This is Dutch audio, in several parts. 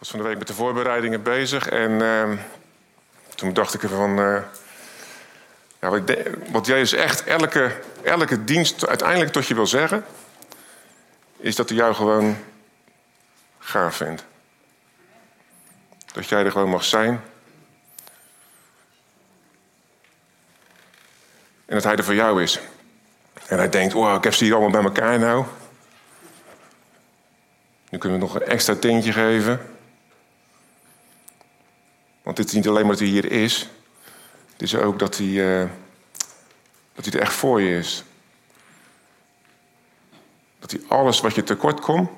was van de week met de voorbereidingen bezig en uh, toen dacht ik ervan. Uh, ja, wat, wat Jezus echt elke, elke dienst uiteindelijk tot je wil zeggen, is dat hij jou gewoon gaaf vindt. Dat jij er gewoon mag zijn. En dat hij er voor jou is. En hij denkt, oh, ik heb ze hier allemaal bij elkaar nou. Nu kunnen we nog een extra tintje geven. Want dit is niet alleen maar dat hij hier is. Het is ook dat hij, uh, dat hij er echt voor je is. Dat hij alles wat je tekort komt,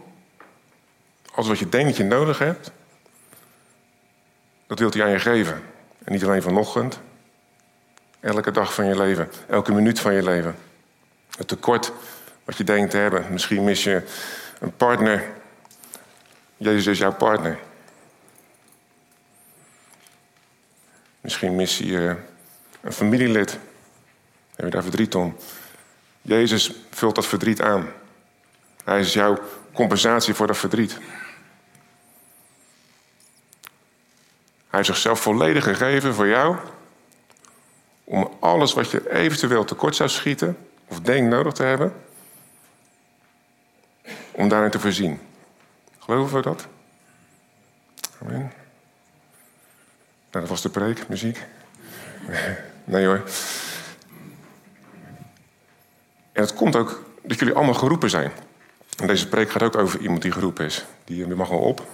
alles wat je denkt dat je nodig hebt, dat wil hij aan je geven. En niet alleen vanochtend, elke dag van je leven, elke minuut van je leven. Het tekort wat je denkt te hebben. Misschien mis je een partner. Jezus is jouw partner. Misschien mis je een familielid. Heb je daar verdriet om? Jezus vult dat verdriet aan. Hij is jouw compensatie voor dat verdriet. Hij heeft zichzelf volledig gegeven voor jou. Om alles wat je eventueel tekort zou schieten, of denkt nodig te hebben, om daarin te voorzien. Geloven we dat? Amen. Nou, dat was de preek, muziek. Nee hoor. En het komt ook dat jullie allemaal geroepen zijn. En deze preek gaat ook over iemand die geroepen is. Die, mag wel op.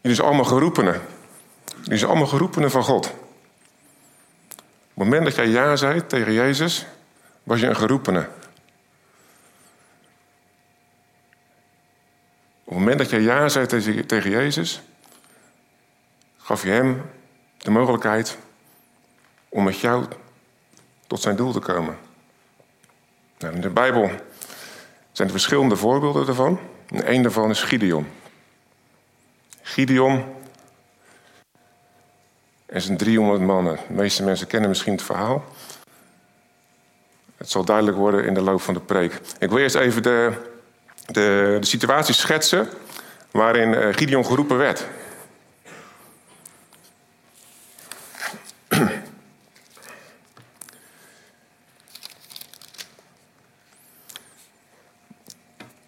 Jullie zijn allemaal geroepenen. Jullie zijn allemaal geroepenen van God. Op het moment dat jij ja zei tegen Jezus, was je een geroepene. Het moment dat je ja zei tegen Jezus, gaf je hem de mogelijkheid om met jou tot zijn doel te komen. Nou, in de Bijbel zijn er verschillende voorbeelden daarvan. En een daarvan is Gideon. Gideon en zijn 300 mannen. De meeste mensen kennen misschien het verhaal. Het zal duidelijk worden in de loop van de preek. Ik wil eerst even de, de, de situatie schetsen waarin eh, Gideon geroepen werd.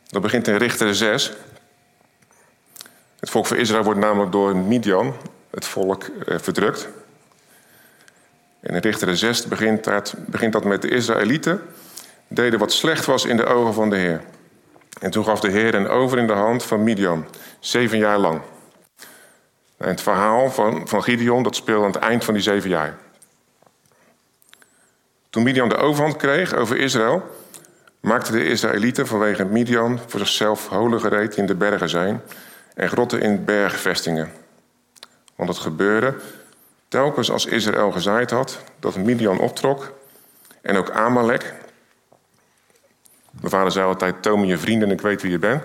Dat begint in Richter 6. Het volk van Israël wordt namelijk door Midian, het volk, eh, verdrukt. En in Richter 6 begint dat, begint dat met de Israëlieten. Deden wat slecht was in de ogen van de Heer. En toen gaf de Heer hen over in de hand van Midian, zeven jaar lang. En het verhaal van, van Gideon dat speelde aan het eind van die zeven jaar. Toen Midian de overhand kreeg over Israël, maakten de Israëlieten vanwege Midian voor zichzelf holen gereed in de bergen zijn en grotten in bergvestingen. Want het gebeurde telkens als Israël gezaaid had dat Midian optrok en ook Amalek. Mijn vader zei altijd: Toon me je vrienden en ik weet wie je bent.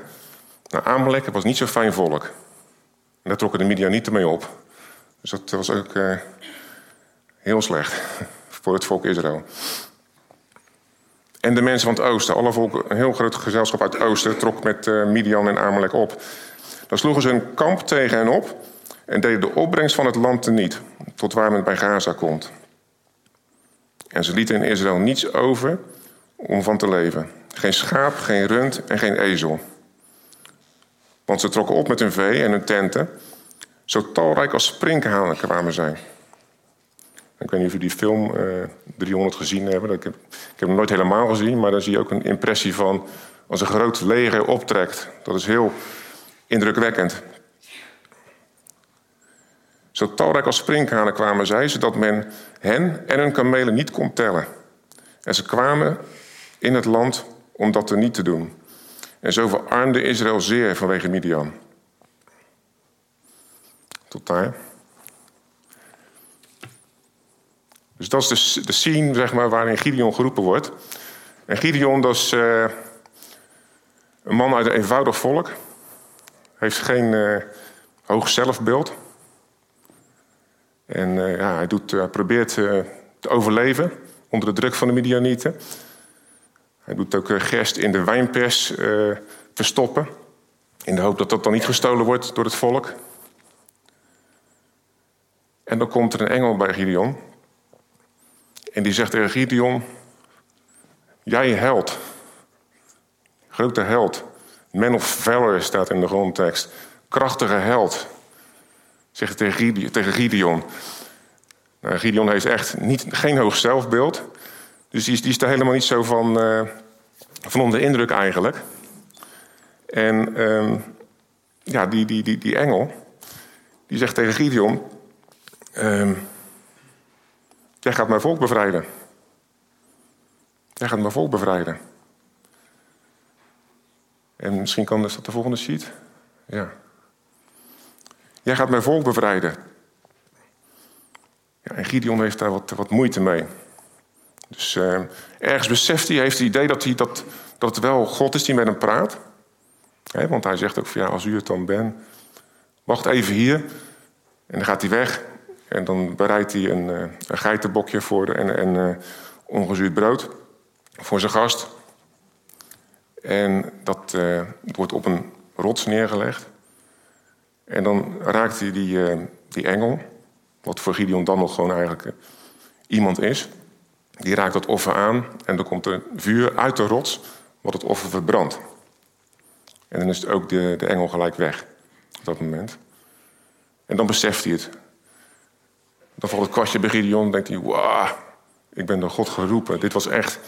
Nou, Amalek was niet zo'n fijn volk. En daar trokken de Midianieten mee op. Dus dat was ook uh, heel slecht voor het volk Israël. En de mensen van het oosten, alle volken, een heel groot gezelschap uit het oosten, trok met uh, Midian en Amalek op. Dan sloegen ze een kamp tegen hen op en deden de opbrengst van het land teniet, tot waar men bij Gaza komt. En ze lieten in Israël niets over om van te leven. Geen schaap, geen rund en geen ezel. Want ze trokken op met hun vee en hun tenten, zo talrijk als sprinkhanen kwamen zij. Ik weet niet of jullie die film uh, eh, 300 gezien hebben. Ik heb, ik heb hem nooit helemaal gezien, maar daar zie je ook een impressie van als een groot leger optrekt. Dat is heel indrukwekkend. Zo talrijk als sprinkhanen kwamen zij, zodat men hen en hun kamelen niet kon tellen. En ze kwamen in het land om dat er niet te doen. En zo verarmde Israël zeer vanwege Midian. Tot daar. Dus dat is de, scene zeg maar, waarin Gideon geroepen wordt. En Gideon dat is uh, een man uit een eenvoudig volk. Heeft geen uh, hoog zelfbeeld. En uh, ja, hij, doet, hij probeert te overleven onder de druk van de Midianieten. Hij doet ook gerst in de wijnpers verstoppen. In de hoop dat dat dan niet gestolen wordt door het volk. En dan komt er een engel bij Gideon. En die zegt tegen Gideon: Jij held. Grote held. Man of valor staat in de grondtekst. Krachtige held. Zegt tegen Gideon. Nou, Gideon heeft echt niet, geen hoog zelfbeeld. Dus die is, die er helemaal niet zo van, uh, van onder indruk eigenlijk. En um, ja, die, die, die, die engel, die zegt tegen Gideon... Um, jij gaat mijn volk bevrijden. Jij gaat mijn volk bevrijden. En misschien kan dat de volgende sheet. Ja. Jij gaat mijn volk bevrijden. Ja, en Gideon heeft daar wat, wat moeite mee. Dus uh, ergens beseft hij, heeft het idee dat, hij, dat, dat het wel God is die met hem praat. want hij zegt ook van ja, als u het dan bent, wacht even hier. En dan gaat hij weg. En dan bereidt hij een, uh, een geitenbokje voor en, en uh, ongezuurd brood voor zijn gast. En dat wordt op een rots neergelegd. En dan raakt hij die, die engel, wat voor Gideon dan nog gewoon eigenlijk iemand is. Die raakt dat offer aan en dan komt er vuur uit de rots, wat het offer verbrandt. En dan is het ook de, de engel gelijk weg op dat moment. En dan beseft hij het. Dan valt het kwastje bij Gideon en denkt hij, wauw, ik ben door God geroepen. Dit was echt,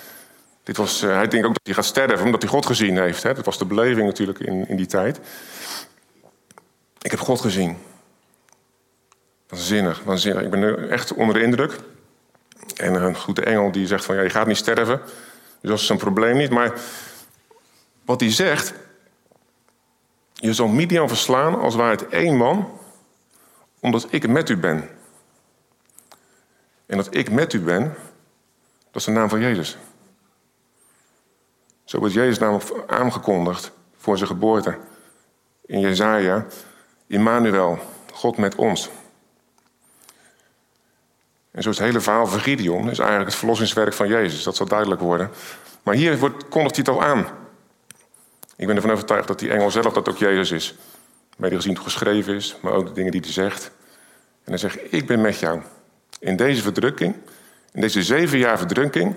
dit was, uh, hij denkt ook dat hij gaat sterven, omdat hij God gezien heeft. Hè? Dat was de beleving natuurlijk in, in die tijd. Ik heb God gezien. Waanzinnig, waanzinnig. Ik ben echt onder de indruk. En een goede engel die zegt van ja, je gaat niet sterven. Dus dat is een probleem niet. Maar wat hij zegt, je zal Midian verslaan als waar het één man, omdat ik met u ben. En dat ik met u ben, dat is de naam van Jezus. Zo wordt Jezus namelijk aangekondigd voor zijn geboorte. In Jezaja, Immanuel, God met ons. En zo het hele verhaal van Gideon is eigenlijk het verlossingswerk van Jezus. Dat zal duidelijk worden. Maar hier wordt, kondigt hij het al aan. Ik ben ervan overtuigd dat die engel zelf dat ook Jezus is. Mede gezien het geschreven is, maar ook de dingen die hij zegt. En hij zegt, ik ben met jou. In deze verdrukking, in deze zeven jaar verdrukking.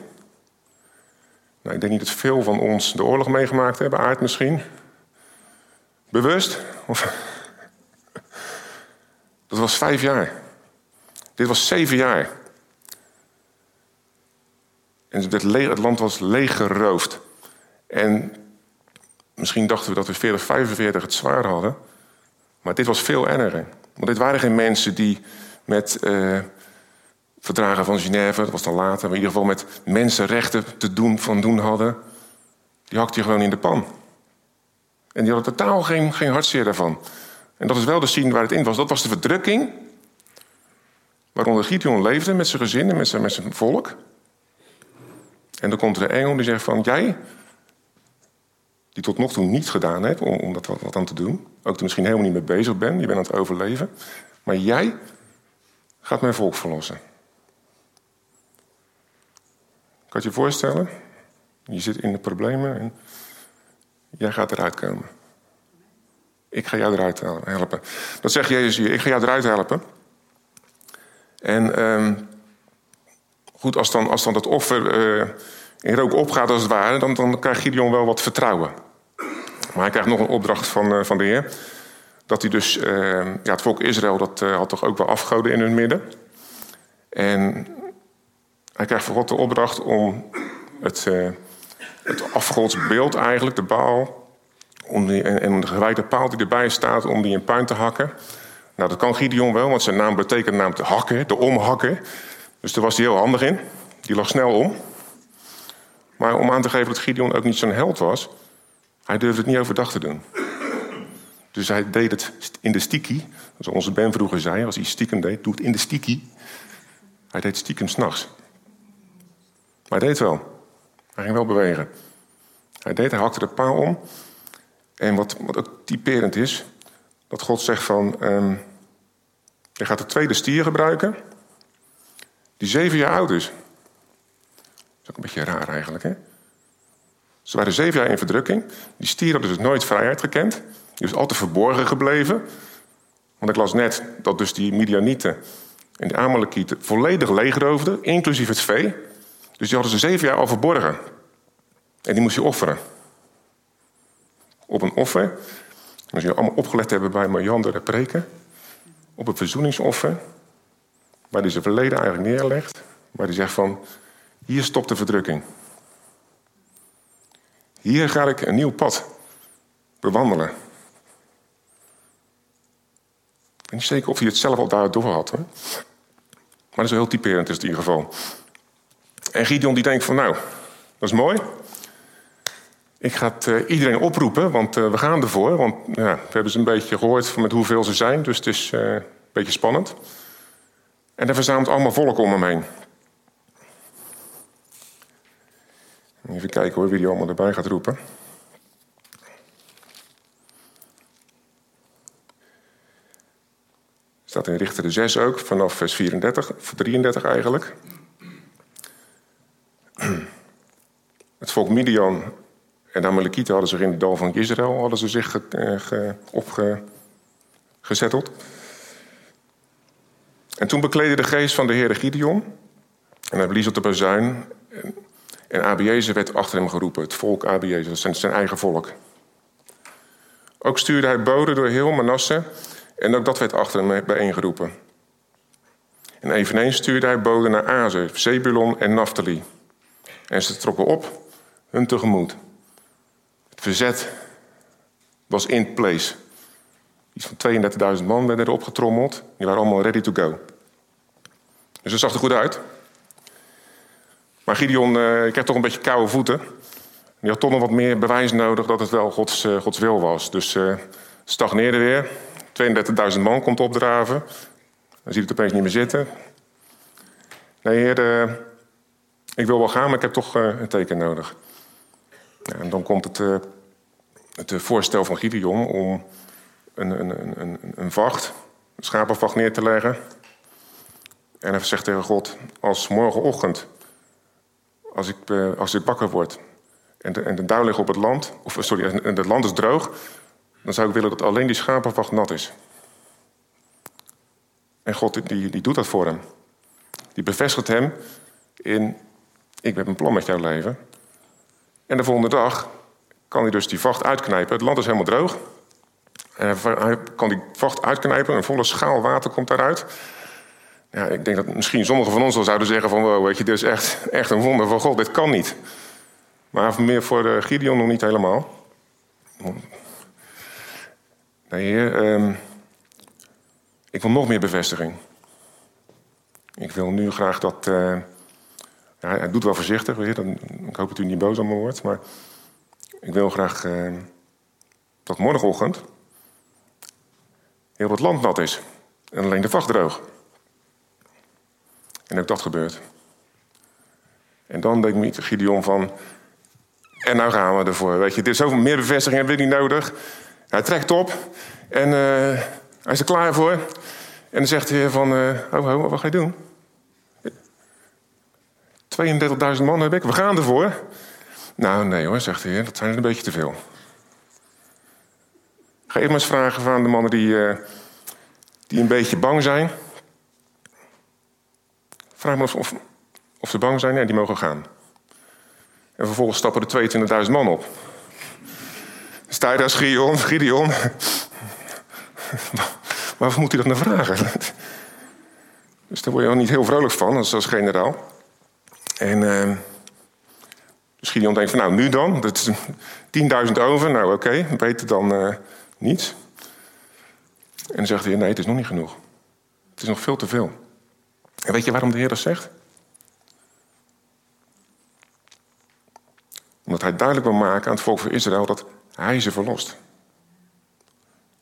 Nou, ik denk niet dat veel van ons de oorlog meegemaakt hebben, aard misschien. Bewust? Of... Dat was vijf jaar. Dit was zeven jaar. En het, land was leeggeroofd. En misschien dachten we dat we 40, 45 het zwaar hadden. Maar dit was veel erger. Want dit waren geen mensen die met uh, verdragen van Genève, dat was dan later, maar in ieder geval met mensenrechten te doen, van doen hadden. Die hakte je gewoon in de pan. En die hadden totaal geen, geen hartzeer daarvan. En dat is wel de scene waar het in was. Dat was de verdrukking Waaronder Gideon leefde met zijn gezin en met zijn, met zijn volk. En dan komt er een engel die zegt van... Jij, die tot nog toe niets gedaan hebt om, om dat wat, aan te doen... ook er misschien helemaal niet mee bezig bent, je bent aan het overleven... maar jij gaat mijn volk verlossen. Kan je je voorstellen? Je zit in de problemen en jij gaat eruit komen. Ik ga jou eruit helpen. Dat zegt Jezus hier, ik ga jou eruit helpen... En um, goed, als dan, als dan dat offer uh, in rook opgaat als het ware, dan, dan krijgt Gideon wel wat vertrouwen. Maar hij krijgt nog een opdracht van, uh, van de Heer. Dat hij dus, uh, ja, het volk Israël, dat had toch ook wel afgoden in hun midden. En hij krijgt van God de opdracht om het, het afgodsbeeld eigenlijk, de baal, om die, en, en de gewijde paal die erbij staat, om die in puin te hakken. Nou, dat kan Gideon wel, want zijn naam betekent naam te hakken, te omhakken. Dus daar was hij heel handig in. Die lag snel om. Maar om aan te geven dat Gideon ook niet zo'n held was, hij durfde het niet overdag te doen. Dus hij deed het in de stiki. Zoals onze Ben vroeger zei, als hij stiekem deed, doe het in de stiki. Hij deed stiekem s'nachts. Maar hij deed wel. Hij ging wel bewegen. Hij deed, hij hakte de paal om. En wat, wat ook typerend is, dat God zegt van, um, je gaat de tweede stier gebruiken, die zeven jaar oud is. Dat is ook een beetje raar eigenlijk, hè? Ze waren zeven jaar in verdrukking. Die stier hadden dus nooit vrijheid gekend. Die was altijd verborgen gebleven. Want ik las net dat dus die Midianieten en de Amalekieten volledig leegroofden, inclusief het vee. Dus die hadden ze zeven jaar al verborgen. En die moest je offeren. Op een offer. Als je allemaal opgelet hebben bij Marjan de preken. Op een verzoeningsoffer. Waar hij zijn verleden eigenlijk neerlegt. Waar hij zegt van, hier stopt de verdrukking. Hier ga ik een nieuw pad bewandelen. Ik weet niet zeker of hij het zelf al daardoor had. Maar dat is wel heel typerend in ieder geval. En Gideon die denkt van nou, dat is mooi. Ik ga het, uh, iedereen oproepen, want uh, we gaan ervoor. Want ja, we hebben ze een beetje gehoord met hoeveel ze zijn, dus het is uh, een beetje spannend. En hij verzamelt allemaal volk om hem heen. Even kijken hoor, wie die allemaal erbij gaat roepen. Staat in Richter de 6 ook, vanaf vers 34, of 33 eigenlijk. Het volk Midian en de Amalekieten hadden zich in het dal van Israël hadden ze zich ge, opgezetteld. En toen bekleedde de geest van de Heer Gideon. En hij blies op de bazuin. En, en Abiezer werd achter hem geroepen. Het volk Abiezer, zijn zijn eigen volk. Ook stuurde hij boden door heel Manasse. En ook dat werd achter hem bijeengeroepen. En eveneens stuurde hij boden naar Azer, Zebulon en Naphtali. En ze trokken op hun tegemoet. Verzet was in place. Iets van 32.000 man werden erop getrommeld. Die waren allemaal ready to go. Dus dat zag er goed uit. Maar Gideon uh, kreeg toch een beetje koude voeten. Die had toch nog wat meer bewijs nodig dat het wel Gods, uh, Gods wil was. Dus uh, stagneerde weer. 32.000 man komt opdraven. Dan ziet het opeens niet meer zitten. Nee, heer, ik wil wel gaan, maar ik heb toch een teken nodig. En dan komt het, het voorstel van Gideon om een, een, een, een vacht, een schapenvacht neer te leggen. En hij zegt tegen God, als morgenochtend, als ik, als ik wakker word en de, en de ligt op het land, of sorry, en het land is droog, dan zou ik willen dat alleen die schapenvacht nat is. En God die, die doet dat voor hem. Die bevestigt hem in, ik heb een plan met jouw leven. En de volgende dag kan hij dus die vacht uitknijpen. Het land is helemaal droog. En hij kan die vacht uitknijpen, een volle schaal water komt daaruit. Ja, ik denk dat misschien sommigen van ons wel zouden zeggen van... Wow, weet je, dit is echt, echt een wonder van God, dit kan niet. Maar meer voor de Gideon nog niet helemaal. Nee, heer, um, ik wil nog meer bevestiging. Ik wil nu graag dat... Uh, ja, hij doet wel voorzichtig, heer, dan, ik hoop dat u niet boos aan me wordt... maar ik wil graag uh, dat morgenochtend heel het land nat is. En alleen de vacht droog. En ook dat gebeurt. En dan denk ik Gideon van... En nou gaan we ervoor. Weet je, dit is zoveel meer bevestiging hebben we niet nodig. Hij trekt op en uh, hij is er klaar voor. En dan zegt hij van, uh, oh, oh, wat ga je doen? 32.000 man heb ik, we gaan ervoor. Nou, nee hoor, zegt hij, dat zijn er een beetje te veel. Ga even eens vragen van de mannen die, uh, die een beetje bang zijn. Vraag me of, of, ze bang zijn. Nee, die mogen gaan. En vervolgens stappen er 22.000 man op. Sta je daar, Gideon? Gideon? Waarvoor moet hij dat nou vragen? Dus daar word je wel niet heel vrolijk van, als, als generaal. En uh, dus Gideon denkt van, nou, nu dan? Dat is 10.000 over, nou oké, beter dan uh, niets. En dan zegt hij, nee, het is nog niet genoeg. Het is nog veel te veel. En weet je waarom de Heer dat zegt? Omdat hij duidelijk wil maken aan het volk van Israël dat hij ze verlost.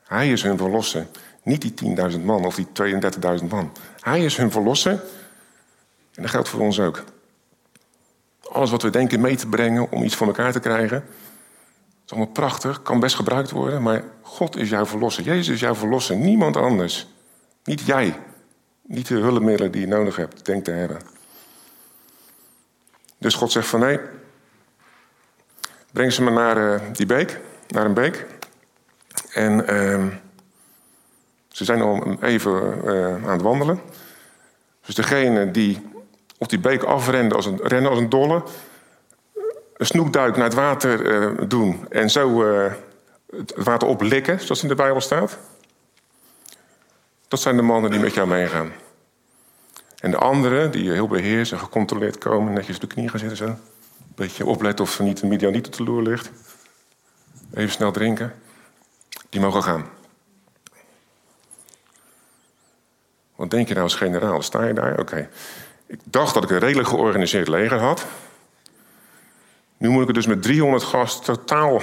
Hij is hun verlosser. Niet die 10.000 man of die 32.000 man. Hij is hun verlosser. En dat geldt voor ons ook. Alles wat we denken mee te brengen om iets voor elkaar te krijgen. is allemaal prachtig, kan best gebruikt worden. Maar God is jouw verlosser. Jezus is jouw verlosser. Niemand anders. Niet jij. Niet de hulpmiddelen die je nodig hebt, denkt te hebben. Dus God zegt van nee, brengen ze me naar uh, die beek, naar een beek. En ehm, ze zijn al even uh, aan het wandelen. Dus degene die op die beek afrende als een, rennen als een dolle... een snoekduik naar het water uh, doen en zo het water oplikken, zoals in de Bijbel staat... dat zijn de mannen die met jou meegaan. En de anderen, die heel beheerst en gecontroleerd komen... netjes op de knie gaan zitten zo... een beetje opletten of er niet een medianiet op de loer ligt... even snel drinken... die mogen gaan. Wat denk je nou als generaal? Sta je daar? Oké. Ik dacht dat ik een redelijk georganiseerd leger had. Nu moet ik het dus met 300 gasten totaal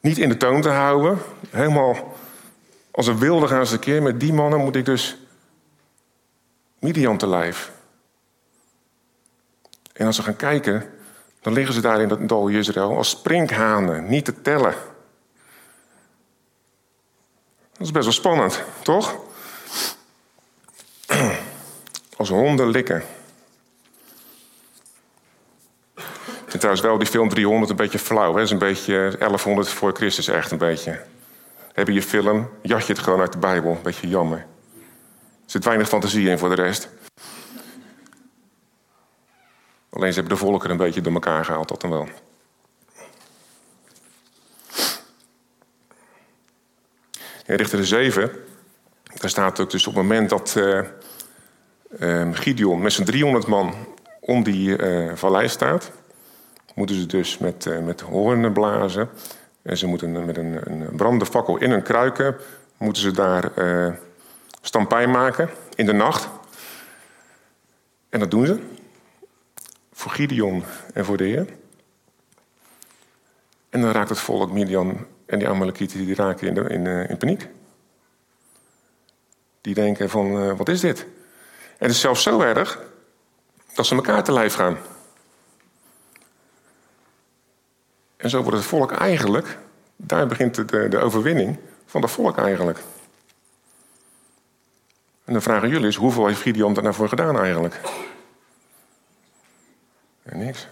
niet in de toon te houden. Helemaal als een wilde gaan ze keer. Met die mannen moet ik dus Midian te lijf. En als ze gaan kijken, dan liggen ze daar in dat dal Israël als sprinkhanen, niet te tellen. Dat is best wel spannend, toch? Als honden likken. Ik vind trouwens wel die film 300 een beetje flauw. Hè? Dat is een beetje 1100 voor Christus echt een beetje. Heb je je film, jat je het gewoon uit de Bijbel. Een beetje jammer. Er zit weinig fantasie in voor de rest. Alleen ze hebben de volken een beetje door elkaar gehaald, dat dan wel. In Richter 7, daar staat ook dus op het moment dat uh, uh, Gideon met zijn 300 man om die uh, vallei staat, moeten ze dus met, uh, met hoornen blazen. En ze moeten met een, een brandende fakkel in hun kruiken, moeten ze daar uh, stampijn maken in de nacht. En dat doen ze. Voor Gideon en voor de Heer. En dan raakt het volk Midian en die Amalekieten die raken in, de, in, in paniek. Die denken van, wat is dit? Het is zelfs zo erg dat ze elkaar te lijf gaan. En zo wordt het volk eigenlijk, daar begint de, de overwinning van het volk eigenlijk. En dan vragen jullie eens, hoeveel heeft Gideon er nou gedaan eigenlijk? En niks.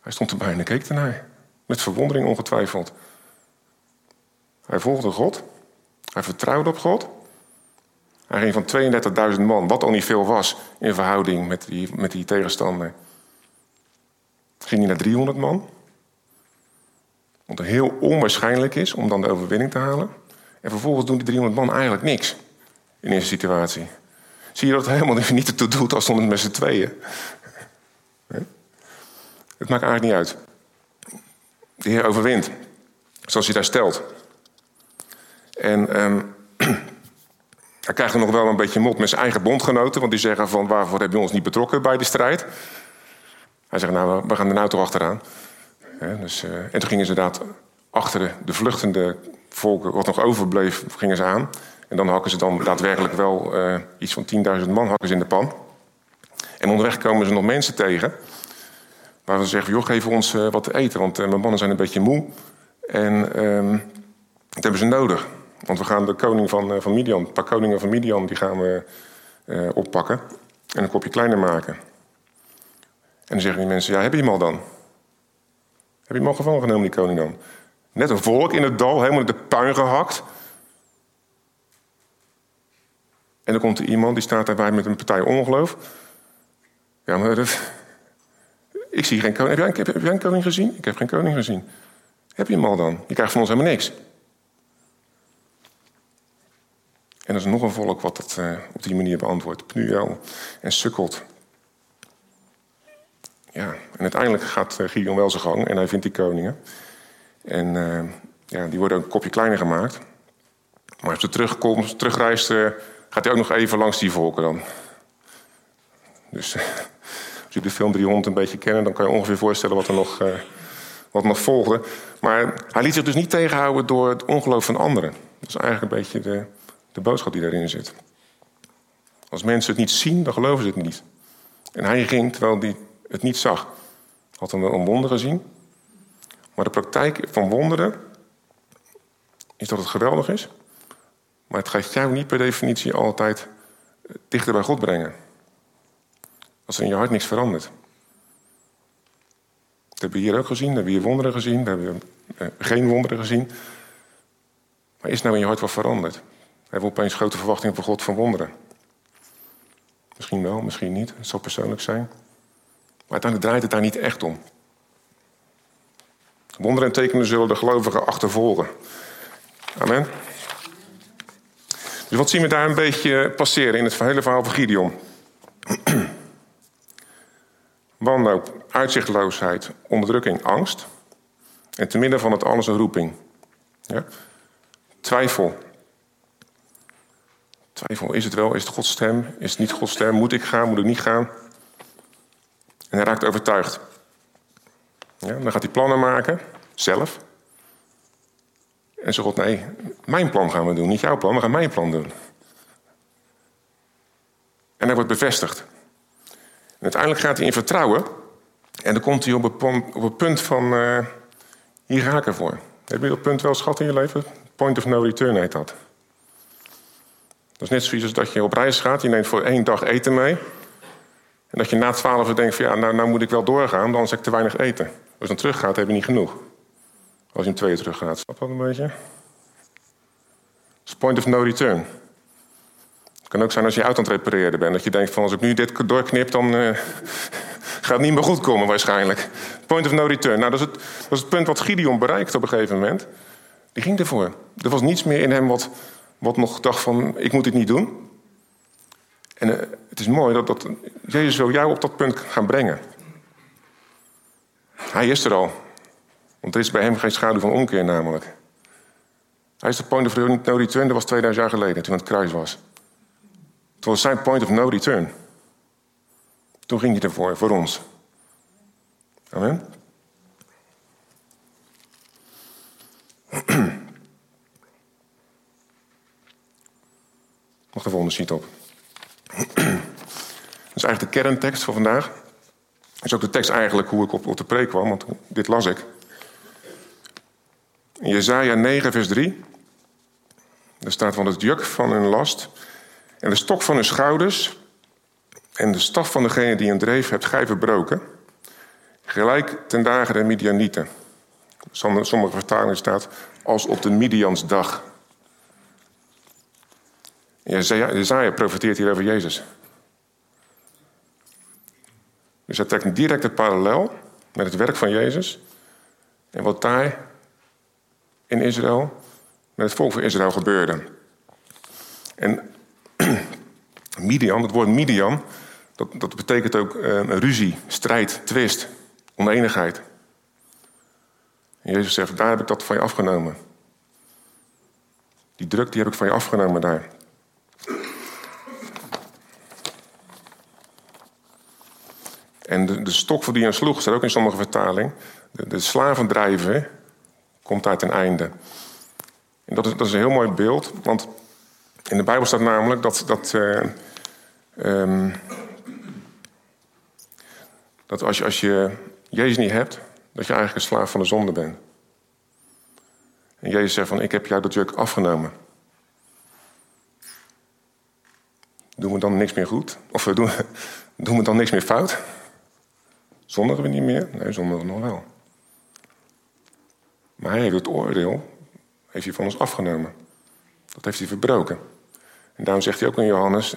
Hij stond erbij en keek ernaar. Met verwondering ongetwijfeld. Hij volgde God. Hij vertrouwde op God. Hij ging van 32.000 man, wat al niet veel was in verhouding met die, met die tegenstander ging hij naar 300 man. Wat heel onwaarschijnlijk is om dan de overwinning te halen. En vervolgens doen die 300 man eigenlijk niks in deze situatie. Zie je dat het helemaal niet ertoe doet als het met z'n tweeën? Het maakt eigenlijk niet uit. De Heer overwint, zoals hij daar stelt. En um, hij krijgt nog wel een beetje mot met zijn eigen bondgenoten, want die zeggen van waarvoor heb je ons niet betrokken bij de strijd? Hij zegt, nou, we gaan er nou toch achteraan. dus, uh, en toen gingen ze inderdaad achter de vluchtende volken, wat nog overbleef, gingen ze aan. En dan hakken ze dan daadwerkelijk wel uh, iets van 10.000 man hakken ze in de pan. En onderweg komen ze nog mensen tegen. Waar ze zeggen, joh, geef ons uh, wat te eten, want mijn mannen zijn een beetje moe. En um, dat hebben ze nodig. Want we gaan de koning van, van Midian, een paar koningen van Midian, die gaan we oppakken. En een kopje kleiner maken. En dan zeggen die mensen, ja, heb je hem al dan? Heb je hem al gevangen genomen, die koning dan? Net een volk in het dal, helemaal in de puin gehakt. En dan komt er iemand, die staat daarbij met een partij ongeloof. Ja, maar dat... Ik zie geen koning. Heb jij, heb jij een koning gezien? Ik heb geen koning gezien. Heb je hem al dan? Je krijgt van ons helemaal niks. En er is nog een volk wat dat uh, op die manier beantwoordt. Pnuel en sukkelt. Ja, en uiteindelijk gaat uh, Gideon wel zijn gang en hij vindt die koningen. En uh, ja, die worden een kopje kleiner gemaakt. Maar als hij terugkomt, terugreist, gaat hij ook nog even langs die volken dan. Dus als je de film 300 een beetje kennen, dan kan je ongeveer voorstellen wat er nog, wat nog volgde. Maar hij liet zich dus niet tegenhouden door het ongeloof van anderen. Dat is eigenlijk een beetje de, de boodschap die daarin zit. Als mensen het niet zien, dan geloven ze het niet. En hij ging, terwijl die het niet zag. Had hem wel een wonder gezien. Maar de praktijk van wonderen is dat het geweldig is. Maar het gaat jou niet per definitie altijd dichter bij God brengen. Als er in je hart niks verandert. Dat hebben we hier ook gezien. We hebben hier wonderen gezien. We hebben eh, geen wonderen gezien. Maar is nou in je hart wat veranderd? Hebben we opeens grote verwachtingen van God van wonderen? Misschien wel, misschien niet. Het zal persoonlijk zijn. Maar uiteindelijk draait het daar niet echt om. Wonderen en tekenen zullen de gelovigen achtervolgen. Amen. Dus wat zien we daar een beetje passeren in het hele verhaal van Gideon? Wanhoop, uitzichtloosheid, onderdrukking, angst. En te midden van het alles een roeping. Twijfel. Twijfel, is het wel? Is het Gods stem? Is het niet Gods stem? Moet ik gaan? Moet ik niet gaan? En hij raakt overtuigd. Ja, dan gaat hij plannen maken, zelf. En zegt God, nee, mijn plan gaan we doen, niet jouw plan, we gaan mijn plan doen. En hij wordt bevestigd. Uiteindelijk gaat hij in vertrouwen. En dan komt hij op het, op punt van, uh, hier ga ik ervoor. Heb je dat punt wel schat in je leven? Point of no return heet dat. Dat is net zoiets als dat je op reis gaat. Je neemt voor één dag eten mee. En dat je na twaalf denkt van ja, nou, nou moet ik wel doorgaan, dan heb ik te weinig eten. Als je dan teruggaat, heb je niet genoeg. Als je in tweeën teruggaat, snap dat een beetje? Is point of no return. Het kan ook zijn als je auto aan het repareren bent. Dat je denkt van als ik nu dit doorknip, dan uh, gaat het niet meer goed komen waarschijnlijk. Point of no return. Nou, dat is, het, dat is het punt wat Gideon bereikt op een gegeven moment. Die ging ervoor. Er was niets meer in hem wat, wat nog dacht van ik moet dit niet doen. En uh, het is mooi dat, dat Jezus wil jou op dat punt gaan brengen. Hij is er al. Want er is bij hem geen schaduw van omkeer namelijk. Hij is de point of no return, dat was 2000 jaar geleden toen het kruis was. Het was zijn point of no return. Toen ging hij ervoor, voor ons. Amen. De volgende sheet op. Dat is eigenlijk de kerntekst van vandaag. Dat is ook de tekst eigenlijk hoe ik op, op de preek kwam, want dit las ik. In Jezaja 9, vers 3. Daar staat van het juk van hun last en de stok van hun schouders en de staf van degene die een dreef hebt gij verbroken. Gelijk ten dagen der Midianieten. Sommige vertalingen staat als op de Midiansdag. Jezaja profeteert hier over Jezus. Dus hij trekt een directe parallel met het werk van Jezus. En wat daar in Israël met het volk van Israël gebeurde. En Midian, het woord Midian, dat, dat betekent ook uh, ruzie, strijd, twist, oneenigheid. En Jezus zegt, daar heb ik dat van je afgenomen. Die druk die heb ik van je afgenomen daar. En de, stok voor die je sloeg, staat ook in sommige vertalingen. De, de slavendrijven komt daar ten einde. En dat is, dat is een heel mooi beeld, want in de Bijbel staat namelijk dat, dat, uh, um, dat als, je, als je Jezus niet hebt, dat je eigenlijk een slaaf van de zonde bent. En Jezus zegt van, ik heb jou dat juk afgenomen. Doen we dan niks meer goed? Of we doen, doen we dan niks meer fout? Zondigen we niet meer? Nee, zondigen we nog wel. Maar hij heeft het oordeel heeft hij van ons afgenomen. Dat heeft hij verbroken. En daarom zegt hij ook in Johannes: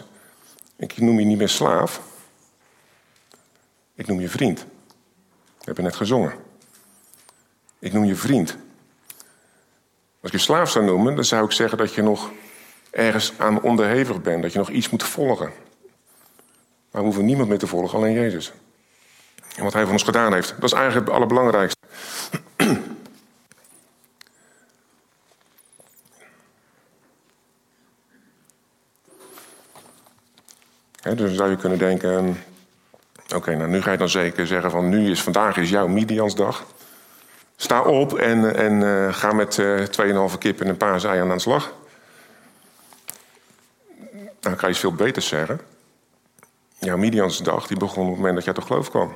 Ik noem je niet meer slaaf, ik noem je vriend. We hebben net gezongen. Ik noem je vriend. Als ik je slaaf zou noemen, dan zou ik zeggen dat je nog ergens aan onderhevig bent, dat je nog iets moet volgen. Maar we hoeven niemand meer te volgen, alleen Jezus. En wat hij voor ons gedaan heeft, dat is eigenlijk het allerbelangrijkste. dus dan zou je kunnen denken, oké, nou nu ga je dan zeker zeggen van nu is vandaag is jouw Midiansdag. Sta op en, en uh, ga met uh, 2,5 kip en een paar zijen aan de slag. Dan kan je iets veel beters zeggen. Jouw Midiansdag die begon op het moment dat jij tot geloof kwam.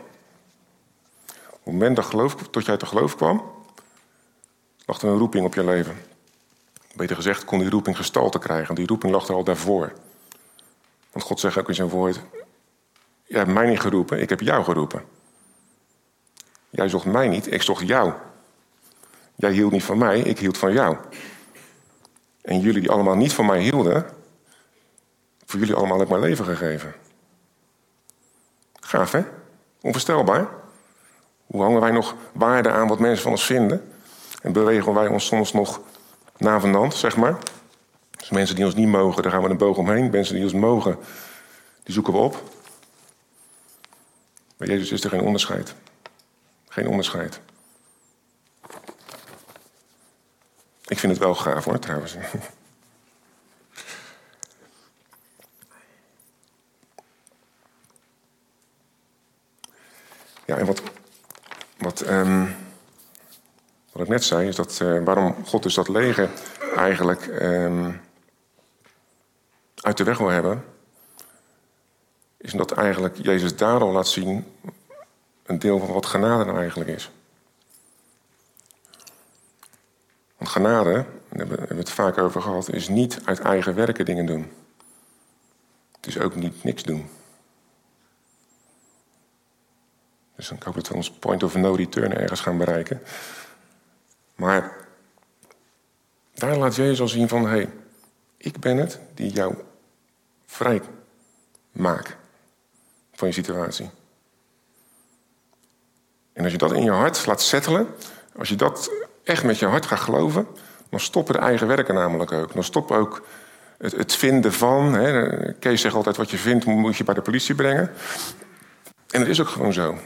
Het moment dat, geloof, dat jij tot geloof kwam, lag er een roeping op je leven. Beter gezegd, kon die roeping gestalte krijgen. Die roeping lag er al daarvoor. Want God zegt ook in zijn woord: Je hebt mij niet geroepen, ik heb jou geroepen. Jij zocht mij niet, ik zocht jou. Jij hield niet van mij, ik hield van jou. En jullie die allemaal niet van mij hielden, voor jullie allemaal heb ik mijn leven gegeven. Gaaf, hè? Onvoorstelbaar. Hoe hangen wij nog waarde aan wat mensen van ons vinden? En bewegen wij ons soms nog navenant, zeg maar? Dus mensen die ons niet mogen, daar gaan we een boog omheen. Mensen die ons mogen, die zoeken we op. Bij Jezus is er geen onderscheid. Geen onderscheid. Ik vind het wel gaaf hoor, trouwens. Ja, en wat, wat, um, wat ik net zei, is dat uh, waarom God dus dat leger eigenlijk um, uit de weg wil hebben, is omdat eigenlijk Jezus daar laat zien een deel van wat genade nou eigenlijk is. Want genade, daar hebben we het vaak over gehad, is niet uit eigen werken dingen doen. Het is ook niet niks doen. Dus ik hoop dat we ons point of no return ergens gaan bereiken. Maar daar laat Jezus al zien van, hé, hey, ik ben het die jou vrij maakt van je situatie. En als je dat in je hart laat settelen, als je dat echt met je hart gaat geloven, dan stoppen de eigen werken namelijk ook. Dan stopt ook het, het vinden van. Hè. Kees zegt altijd: wat je vindt, moet je bij de politie brengen. En dat is ook gewoon zo.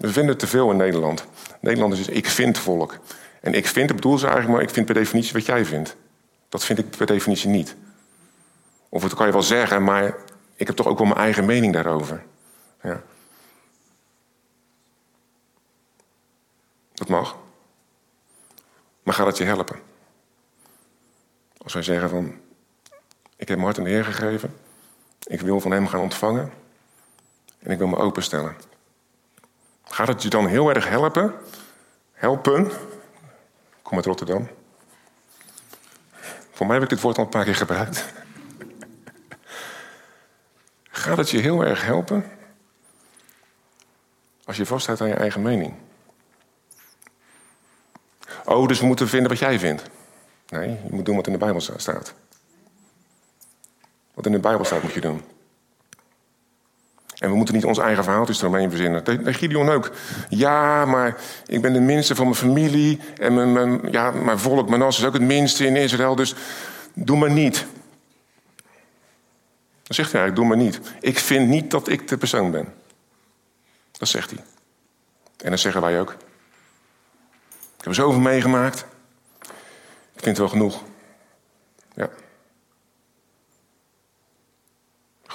We vinden te veel in Nederland. Nederland is ik vind volk. En ik vind, bedoel ze eigenlijk maar, ik vind per definitie wat jij vindt. Dat vind ik per definitie niet. Of dat kan je wel zeggen, maar ik heb toch ook wel mijn eigen mening daarover. Ja. Dat mag. Maar gaat het je helpen? Als wij zeggen van, ik heb mijn hart aan de Heer gegeven. Ik wil van Hem gaan ontvangen. En ik wil me openstellen. Gaat het je dan heel erg helpen? Helpen? Kom uit Rotterdam. Voor mij heb ik dit woord al een paar keer gebruikt. Gaat het je heel erg helpen als je vasthoudt aan je eigen mening? Oh, dus we moeten vinden wat jij vindt. Nee, je moet doen wat in de Bijbel staat. Wat in de Bijbel staat moet je doen. En we moeten niet ons eigen verhaaltjes eromheen verzinnen. Dat Gideon ook. Ja, maar ik ben de minste van mijn familie. En mijn, mijn, ja, mijn volk, is ook het minste in Israël. Dus doe maar niet. Dan zegt hij eigenlijk, doe maar niet. Ik vind niet dat ik de persoon ben. Dat zegt hij. En dat zeggen wij ook. Ik heb er zoveel meegemaakt. Ik vind het wel genoeg. Ja.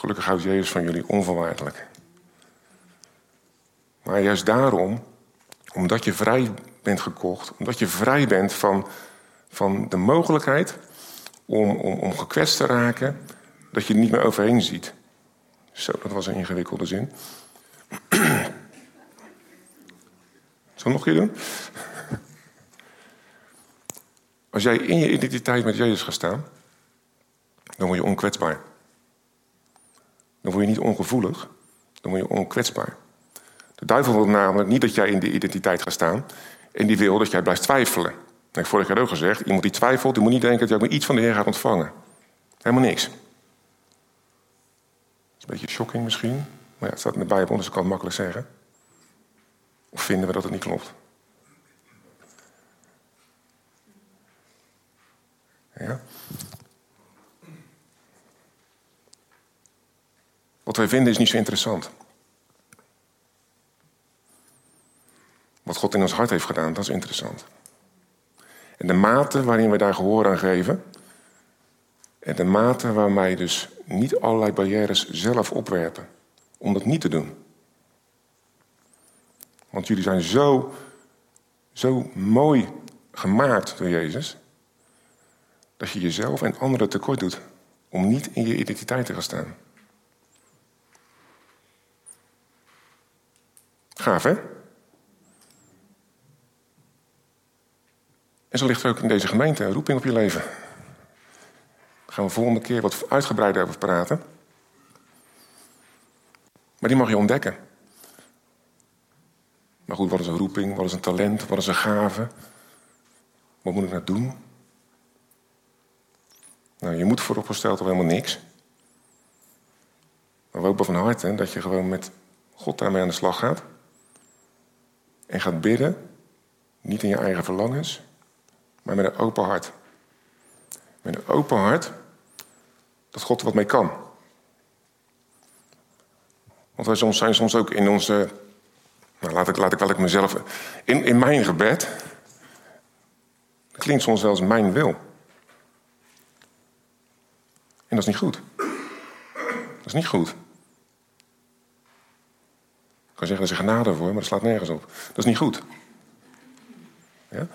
Gelukkig houdt Jezus van jullie onvoorwaardelijk. Maar juist daarom, omdat je vrij bent gekocht, omdat je vrij bent van, van de mogelijkheid om, om, om gekwetst te raken, dat je er niet meer overheen ziet. Zo, dat was een ingewikkelde zin. Zal nog een keer doen? Als jij in je identiteit met Jezus gaat staan, dan word je onkwetsbaar. Dan word je niet ongevoelig, dan word je onkwetsbaar. De duivel wil namelijk niet dat jij in die identiteit gaat staan en die wil dat jij blijft twijfelen. Dat heb ik vorige keer ook gezegd. Iemand die twijfelt, die moet niet denken dat je ook maar iets van de Heer gaat ontvangen. Helemaal niks. Dat is een beetje shocking misschien, maar ja, het staat in de Bijbel, dus ik kan het makkelijk zeggen. Of vinden we dat het niet klopt? Ja. Wat wij vinden is niet zo interessant. Wat God in ons hart heeft gedaan, dat is interessant. En de mate waarin we daar gehoor aan geven. En de mate waarmee dus niet allerlei barrières zelf opwerpen. Om dat niet te doen. Want jullie zijn zo, zo mooi gemaakt door Jezus. Dat je jezelf en anderen tekort doet. Om niet in je identiteit te gaan staan. Gaaf, hè? En zo ligt er ook in deze gemeente een roeping op je leven. Daar gaan we volgende keer wat uitgebreider over praten. Maar die mag je ontdekken. Maar goed, wat is een roeping? Wat is een talent? Wat is een gave? Wat moet ik nou doen? Nou, je moet vooropgesteld op helemaal niks. Maar we hopen van harte dat je gewoon met God daarmee aan de slag gaat. En gaat bidden, niet in je eigen verlangens, maar met een open hart. Met een open hart dat God er wat mee kan. Want wij zijn soms ook in onze. Nou, laat ik, laat ik ik mezelf. In, in mijn gebed. klinkt soms wel als mijn wil. En dat is niet goed. Dat is niet goed. Ik kan zeggen, dat is genade voor, maar dat slaat nergens op. Dat is niet goed. Ja?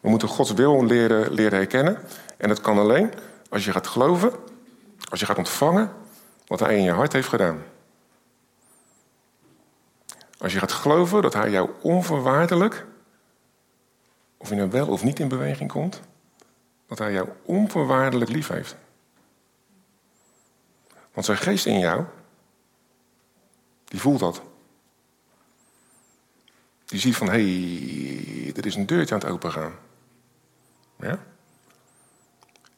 We moeten Gods wil leren, leren herkennen. En dat kan alleen als je gaat geloven, als je gaat ontvangen wat Hij in je hart heeft gedaan. Als je gaat geloven dat Hij jou onvoorwaardelijk, of je nou wel of niet in beweging komt, dat Hij jou onvoorwaardelijk lief heeft. Want zijn geest in jou, die voelt dat. Die ziet van, hé, hey, er is een deurtje aan het opengaan. Ja?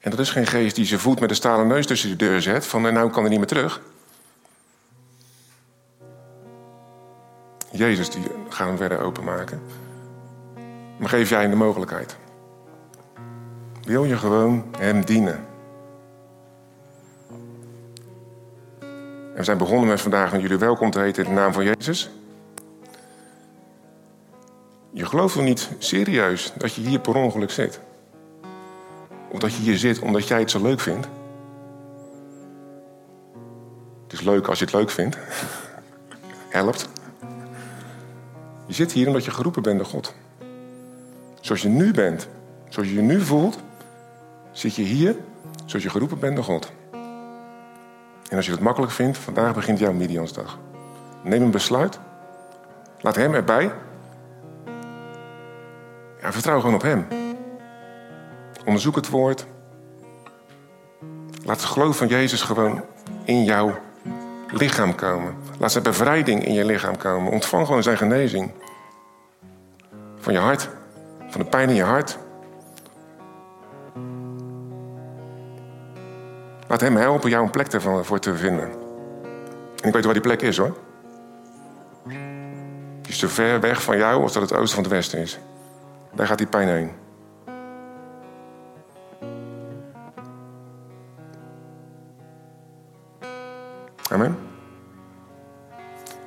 En dat is geen geest die zijn voet met een stalen neus tussen de deur zet, van nou kan er niet meer terug. Jezus die gaat hem verder openmaken. Maar geef jij hem de mogelijkheid. Wil je gewoon hem dienen? En we zijn begonnen met vandaag met jullie welkom te heten in de naam van Jezus. Je gelooft wel niet serieus dat je hier per ongeluk zit. Of dat je hier zit omdat jij het zo leuk vindt. Het is leuk als je het leuk vindt. Helpt. Je zit hier omdat je geroepen bent door God. Zoals je nu bent, zoals je je nu voelt, zit je hier zoals je geroepen bent door God. En als je het makkelijk vindt, vandaag begint jouw Midiansdag. Neem een besluit. Laat hem erbij. Vertrouw gewoon op hem. Onderzoek het woord. Laat het geloof van Jezus gewoon in jouw lichaam komen. Laat zijn bevrijding in je lichaam komen. Ontvang gewoon zijn genezing. Van je hart. Van de pijn in je hart. Laat hem helpen jou een plek ervoor te vinden. En ik weet waar die plek is hoor. Die is zo ver weg van jou als dat het oosten van het westen is. Daar gaat die pijn heen. Amen.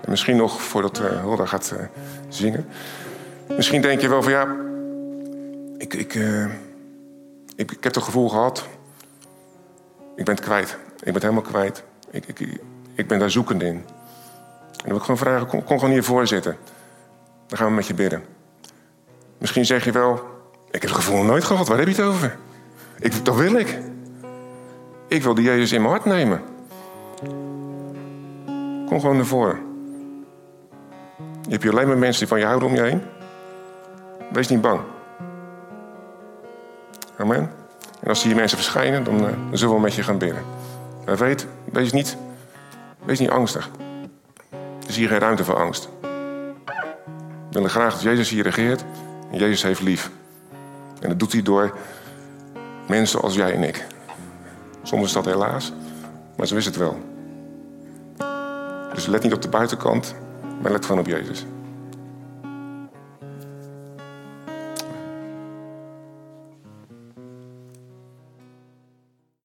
En misschien nog voordat uh, gaat uh, zingen. Misschien denk je wel van ja, ik, ik, uh, ik, ik, heb het gevoel gehad, ik ben het kwijt. Ik ben helemaal kwijt. Ik, ik, ik ben daar zoekend in. En dan wil ik gewoon vragen, kom, kom gewoon hiervoor zitten. Dan gaan we met je bidden. Misschien zeg je wel, ik heb het gevoel nooit gehad, waar heb je het over? Ik, dat wil ik. Ik wil die Jezus in mijn hart nemen. Kom gewoon naar voren. Je hebt alleen maar mensen die van je houden om je heen. Wees niet bang. Amen. En als hier mensen verschijnen, dan, dan zullen we met je gaan. Maar weet, wees niet, wees niet angstig. Er is hier geen ruimte voor angst. We willen graag dat Jezus hier regeert. En Jezus heeft lief. En dat doet hij door mensen als jij en ik. Soms is dat helaas, maar zo is het wel. Dus let niet op de buitenkant, maar let gewoon op Jezus.